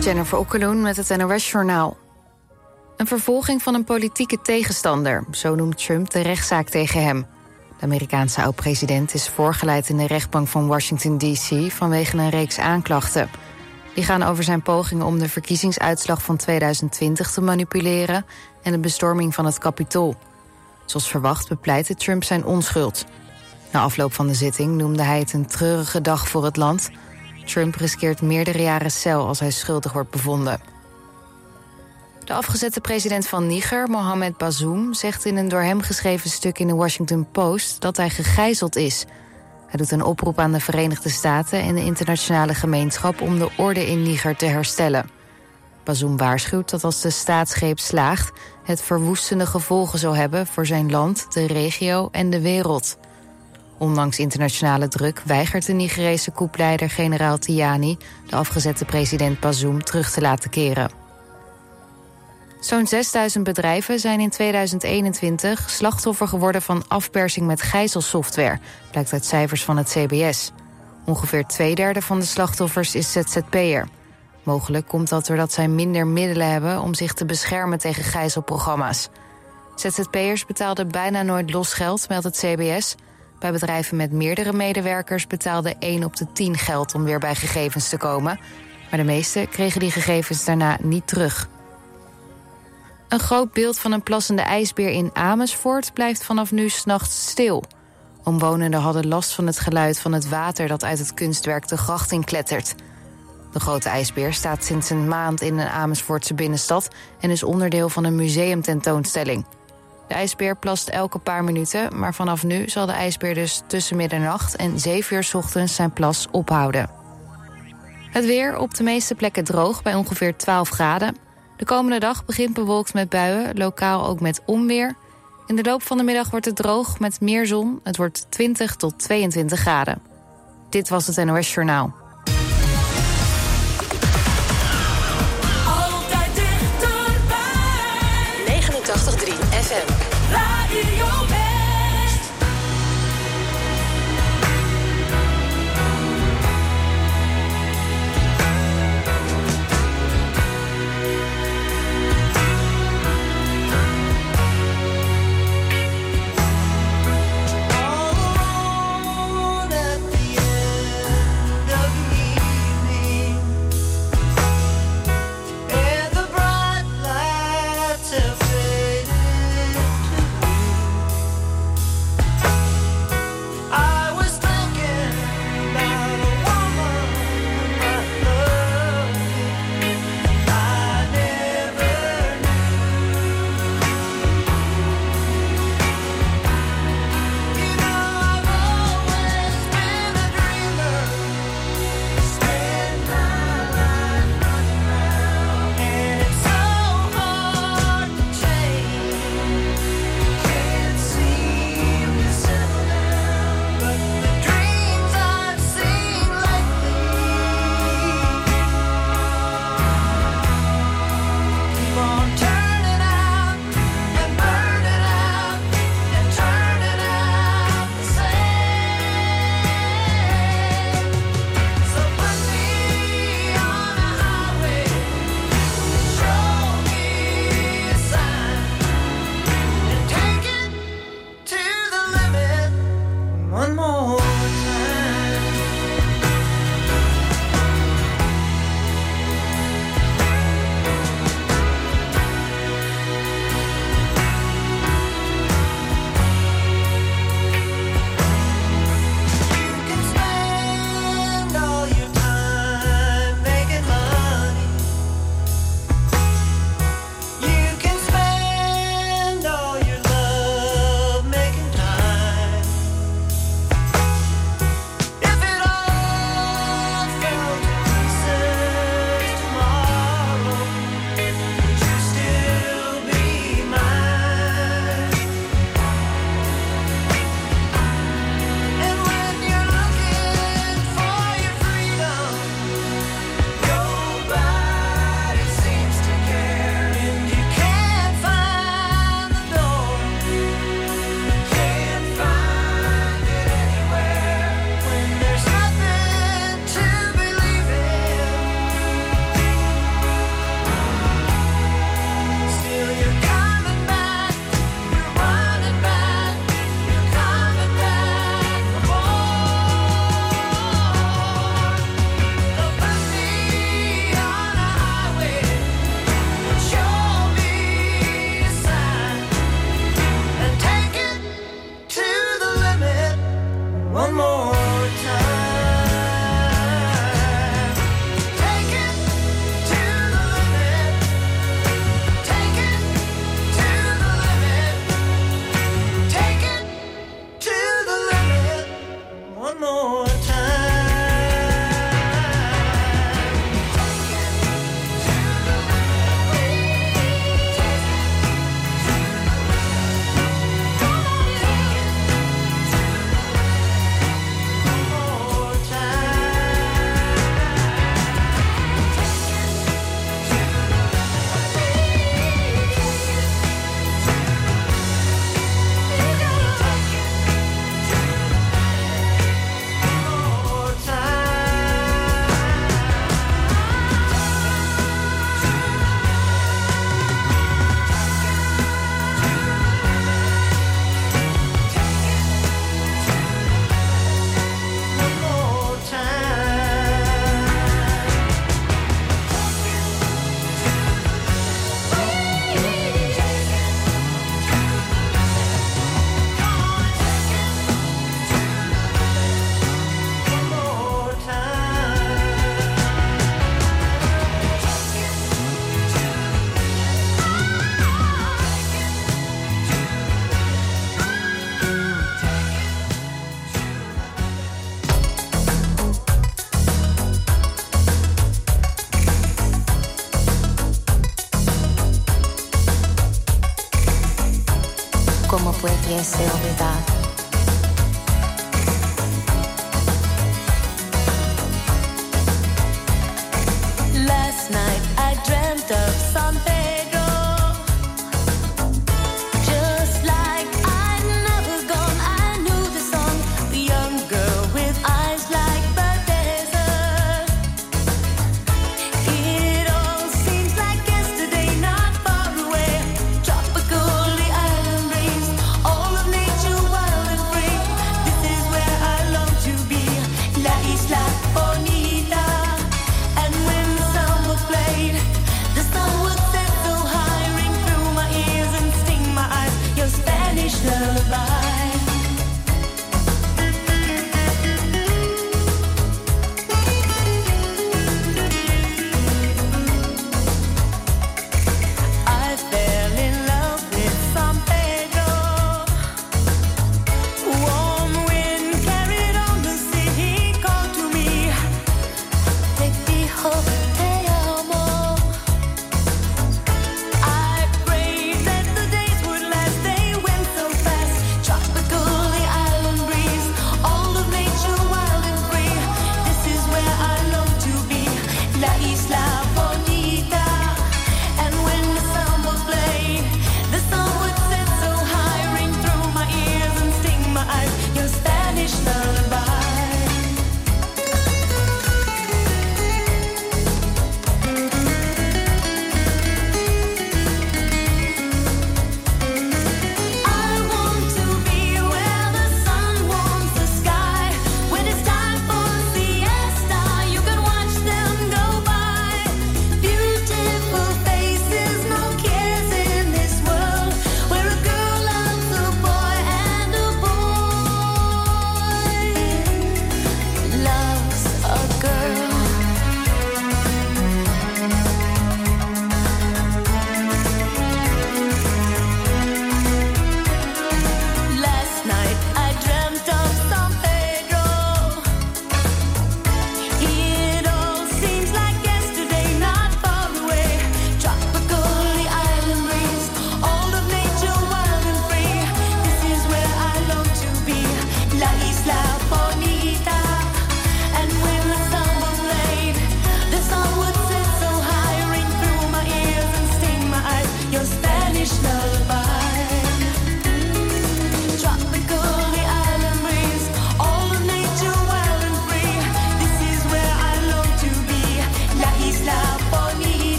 Jennifer Okkeloen met het NOS-journaal. Een vervolging van een politieke tegenstander, zo noemt Trump de rechtszaak tegen hem. De Amerikaanse oud-president is voorgeleid in de rechtbank van Washington D.C. vanwege een reeks aanklachten. Die gaan over zijn pogingen om de verkiezingsuitslag van 2020 te manipuleren en de bestorming van het Capitool. Zoals verwacht bepleitte Trump zijn onschuld. Na afloop van de zitting noemde hij het een treurige dag voor het land. Trump riskeert meerdere jaren cel als hij schuldig wordt bevonden. De afgezette president van Niger, Mohamed Bazoum, zegt in een door hem geschreven stuk in de Washington Post dat hij gegijzeld is. Hij doet een oproep aan de Verenigde Staten en de internationale gemeenschap om de orde in Niger te herstellen. Bazoum waarschuwt dat als de staatsgreep slaagt, het verwoestende gevolgen zal hebben voor zijn land, de regio en de wereld. Ondanks internationale druk weigert de Nigerese koepleider generaal Tiani de afgezette president Bazoum terug te laten keren. Zo'n 6000 bedrijven zijn in 2021 slachtoffer geworden van afpersing met gijzelsoftware, blijkt uit cijfers van het CBS. Ongeveer twee derde van de slachtoffers is ZZP'er. Mogelijk komt dat doordat zij minder middelen hebben om zich te beschermen tegen gijzelprogramma's. ZZP'ers betaalden bijna nooit losgeld, meldt het CBS. Bij bedrijven met meerdere medewerkers betaalde 1 op de 10 geld om weer bij gegevens te komen. Maar de meesten kregen die gegevens daarna niet terug. Een groot beeld van een plassende ijsbeer in Amersfoort blijft vanaf nu s'nachts stil. Omwonenden hadden last van het geluid van het water dat uit het kunstwerk de gracht in klettert. De grote ijsbeer staat sinds een maand in een Amersfoortse binnenstad en is onderdeel van een museumtentoonstelling. De ijsbeer plast elke paar minuten, maar vanaf nu zal de ijsbeer dus tussen middernacht en 7 uur 's ochtends zijn plas ophouden. Het weer op de meeste plekken droog bij ongeveer 12 graden. De komende dag begint bewolkt met buien, lokaal ook met onweer. In de loop van de middag wordt het droog met meer zon. Het wordt 20 tot 22 graden. Dit was het NOS Journaal. Altijd dichterbij. 89.3 FM. Radio deseo.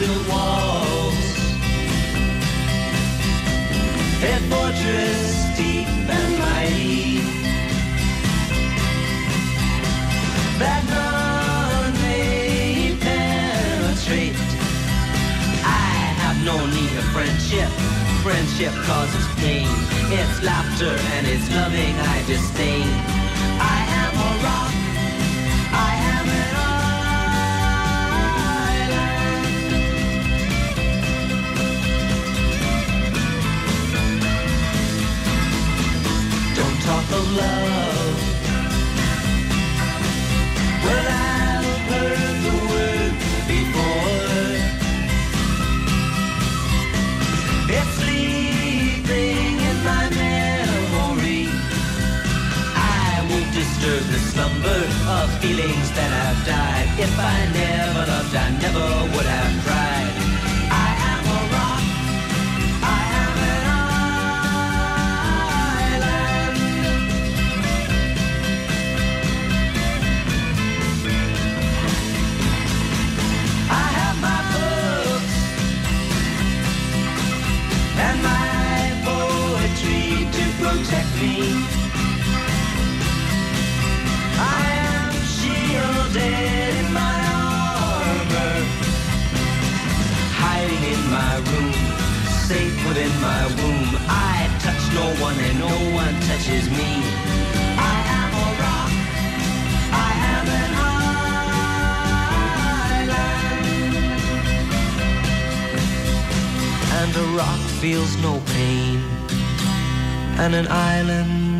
built walls. A fortress deep and mighty that none may penetrate. I have no need of friendship. Friendship causes pain. It's laughter and it's loving I disdain. of love. Well, I've heard the word before. It's sleeping in my memory. I won't disturb the slumber of feelings that I've died. If I never loved, I never would have cried. Safe within my womb. I touch no one and no one touches me. I am a rock. I am an island. And a rock feels no pain. And an island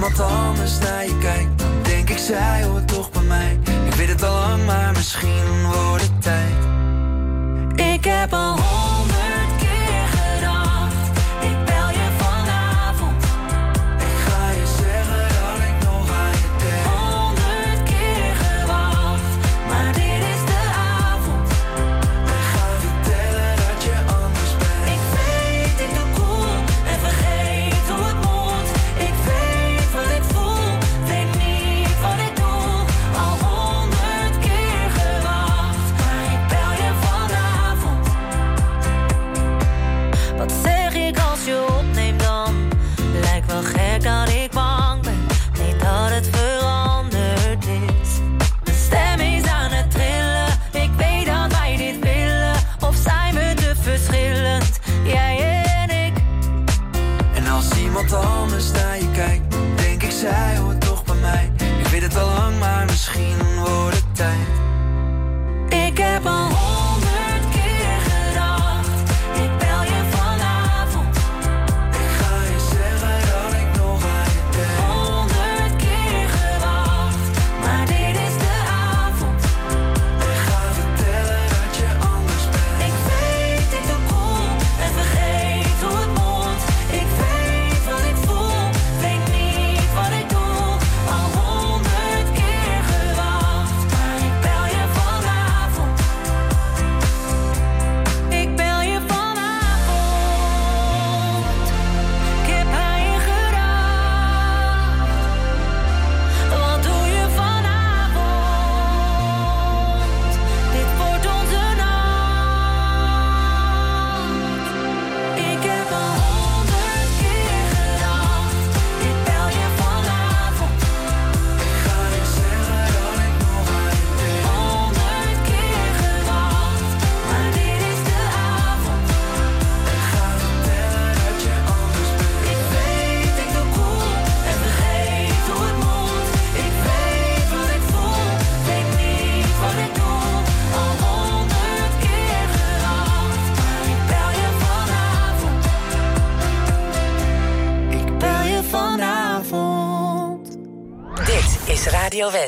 iemand anders naar je kijkt, dan denk ik zij hoort toch bij mij. Ik weet het al lang, maar misschien wordt het tijd. Ik heb al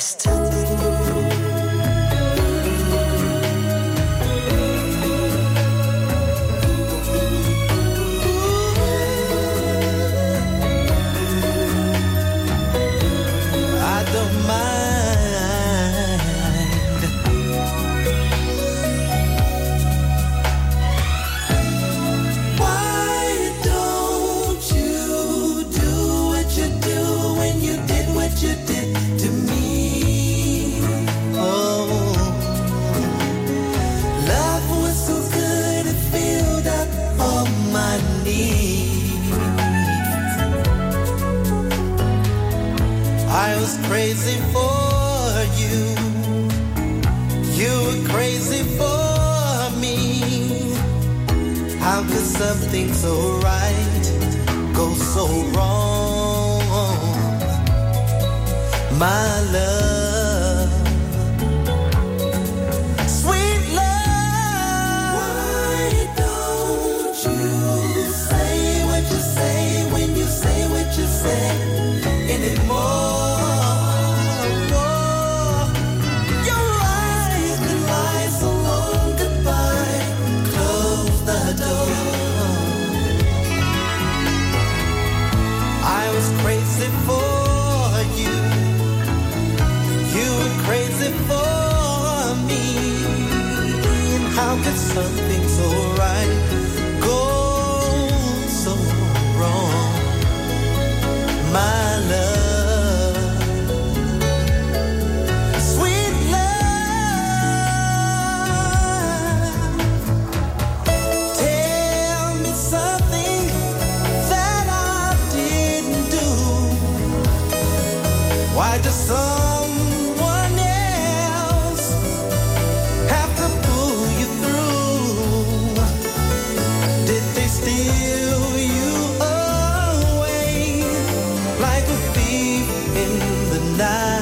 best. life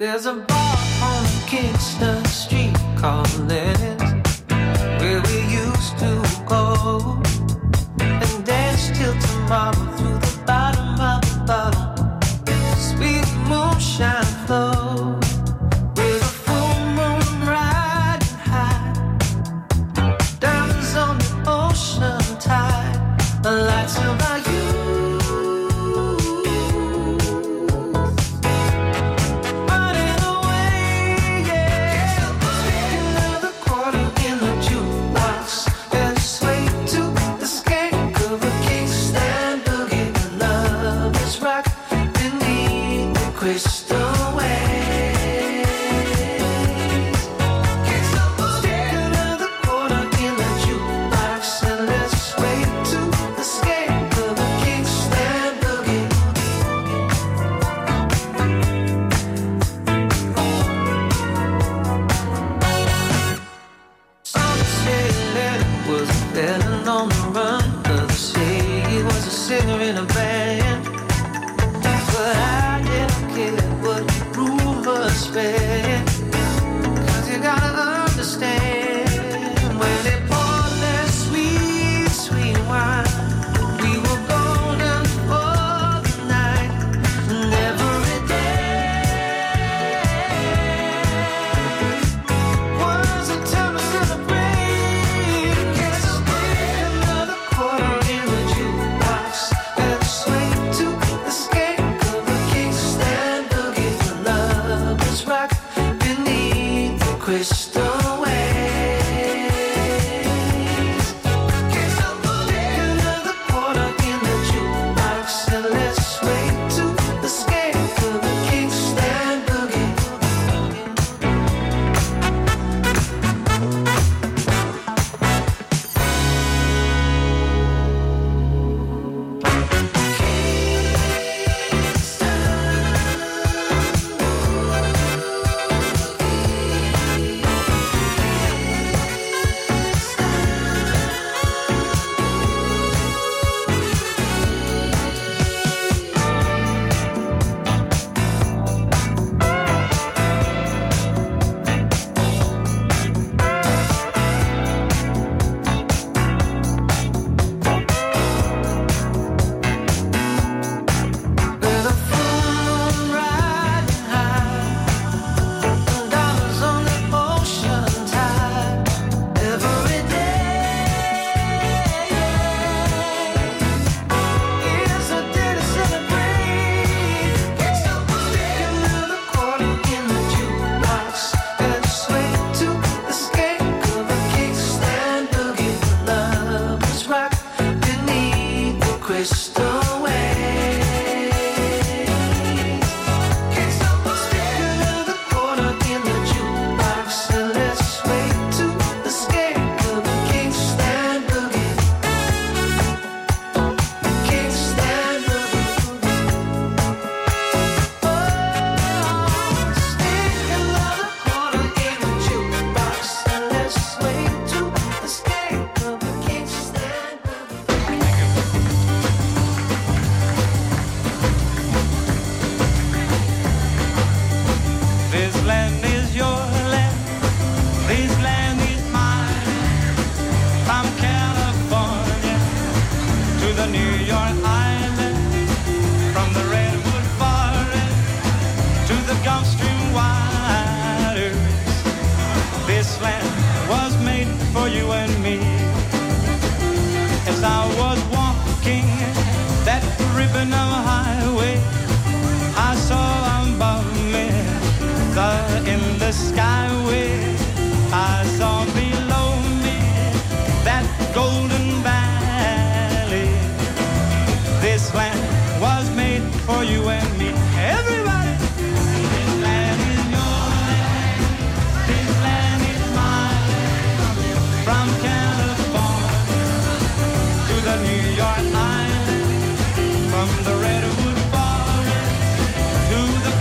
There's a bar on Kingston Street called Lenny's where we used to go and dance till tomorrow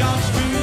God's truth.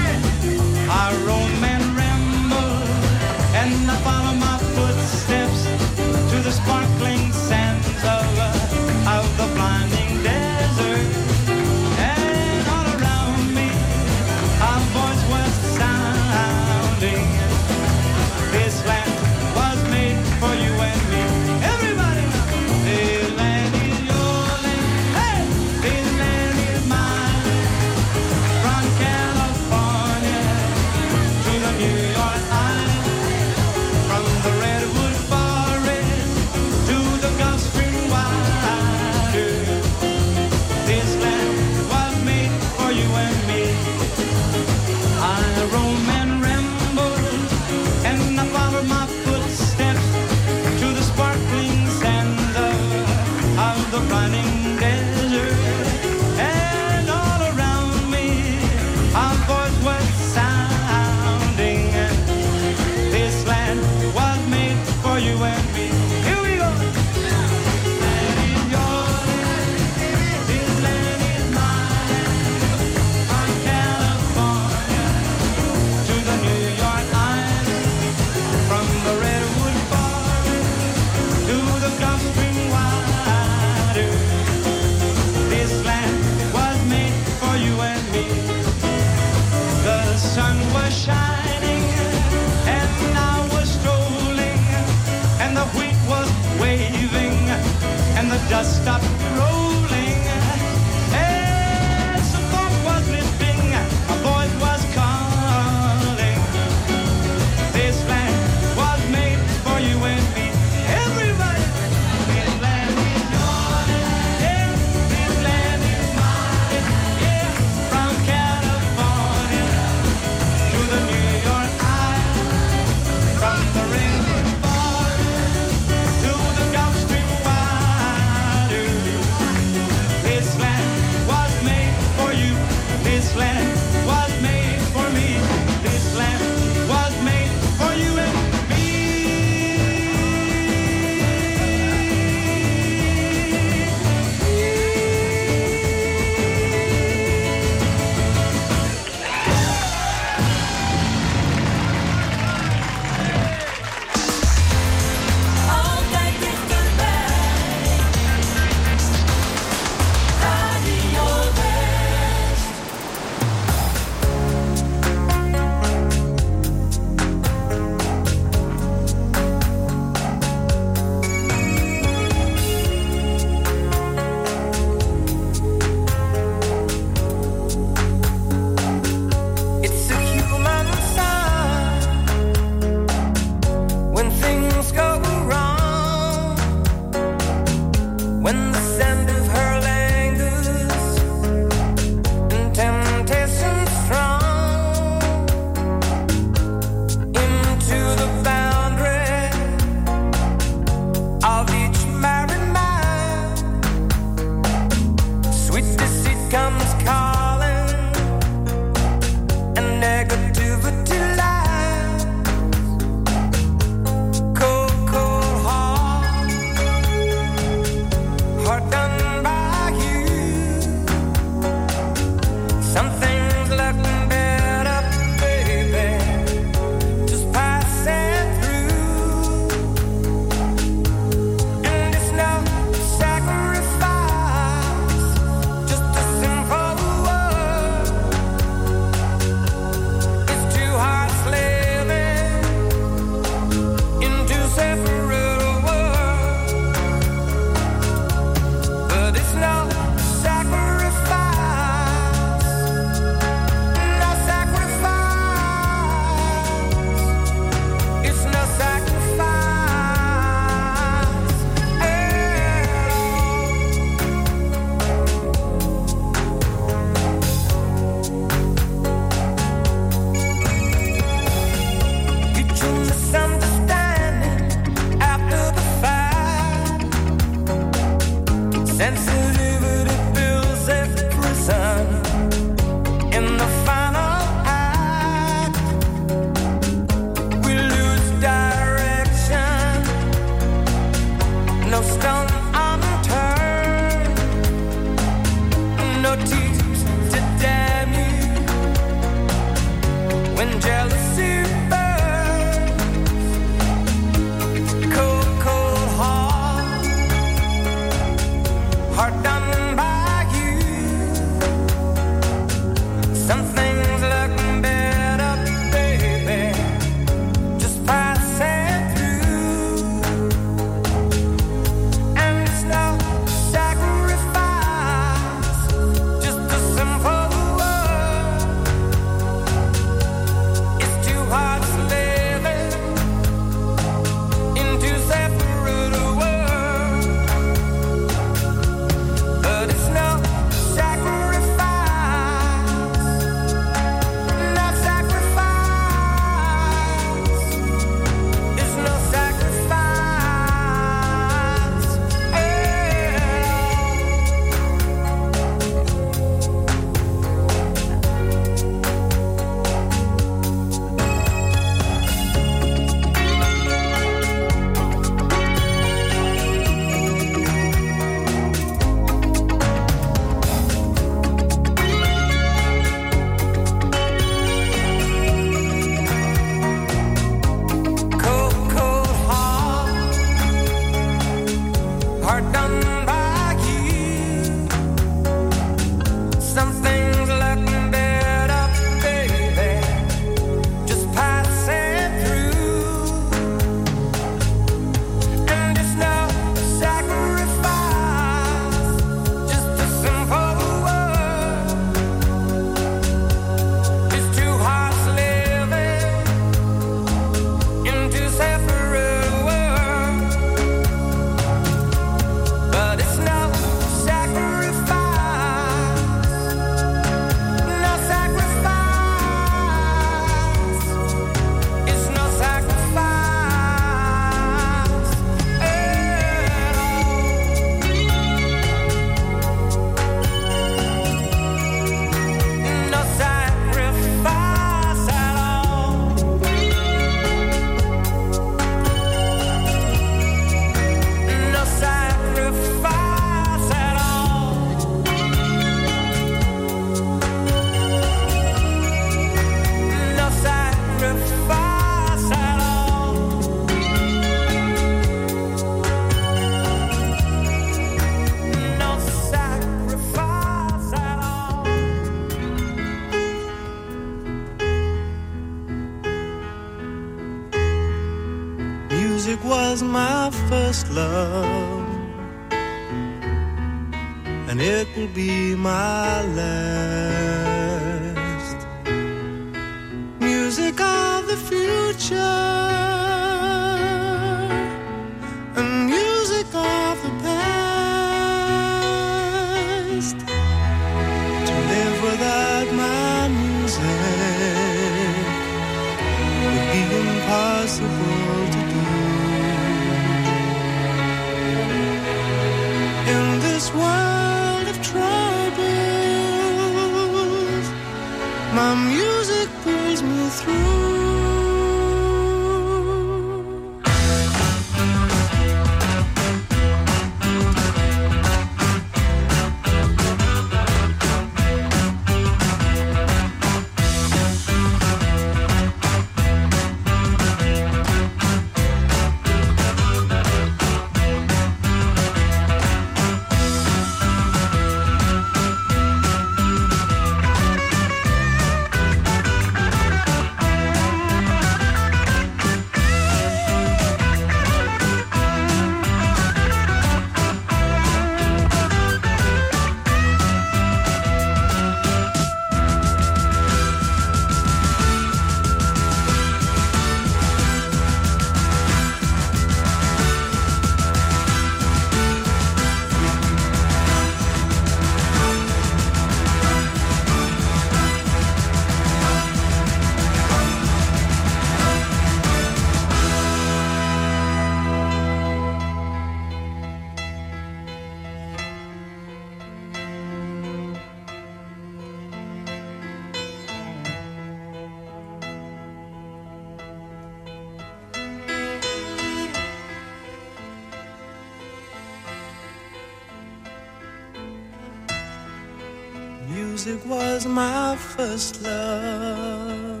Was my first love,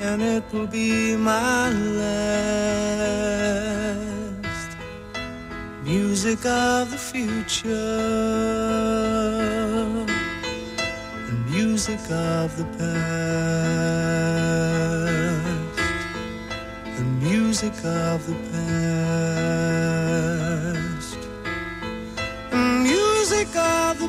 and it will be my last. Music of the future, and music of the past, and music of the past, and music of the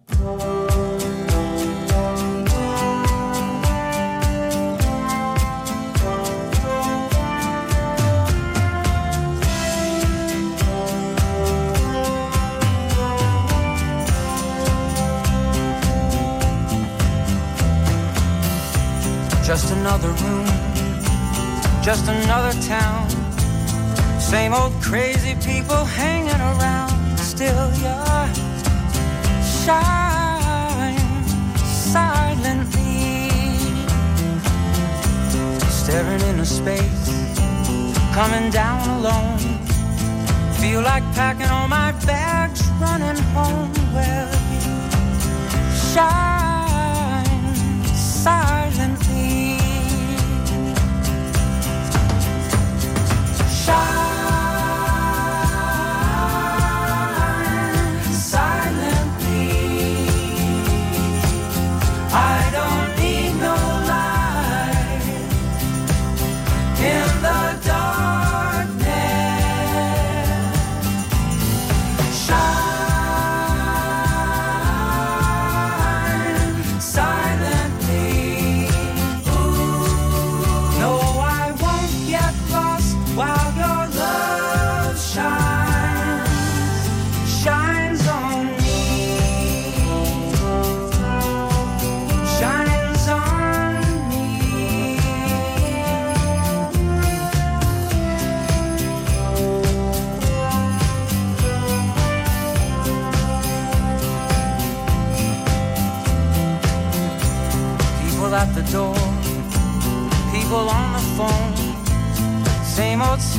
another room, just another town. Same old crazy people hanging around. Still you're shining silently, staring into space, coming down alone. Feel like packing all my bags, running home. Well, you.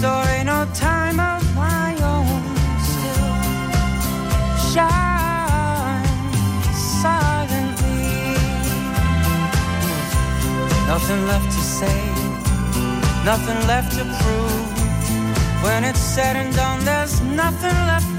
story, no time of my own. Still shines silently. Nothing left to say, nothing left to prove. When it's said and done, there's nothing left.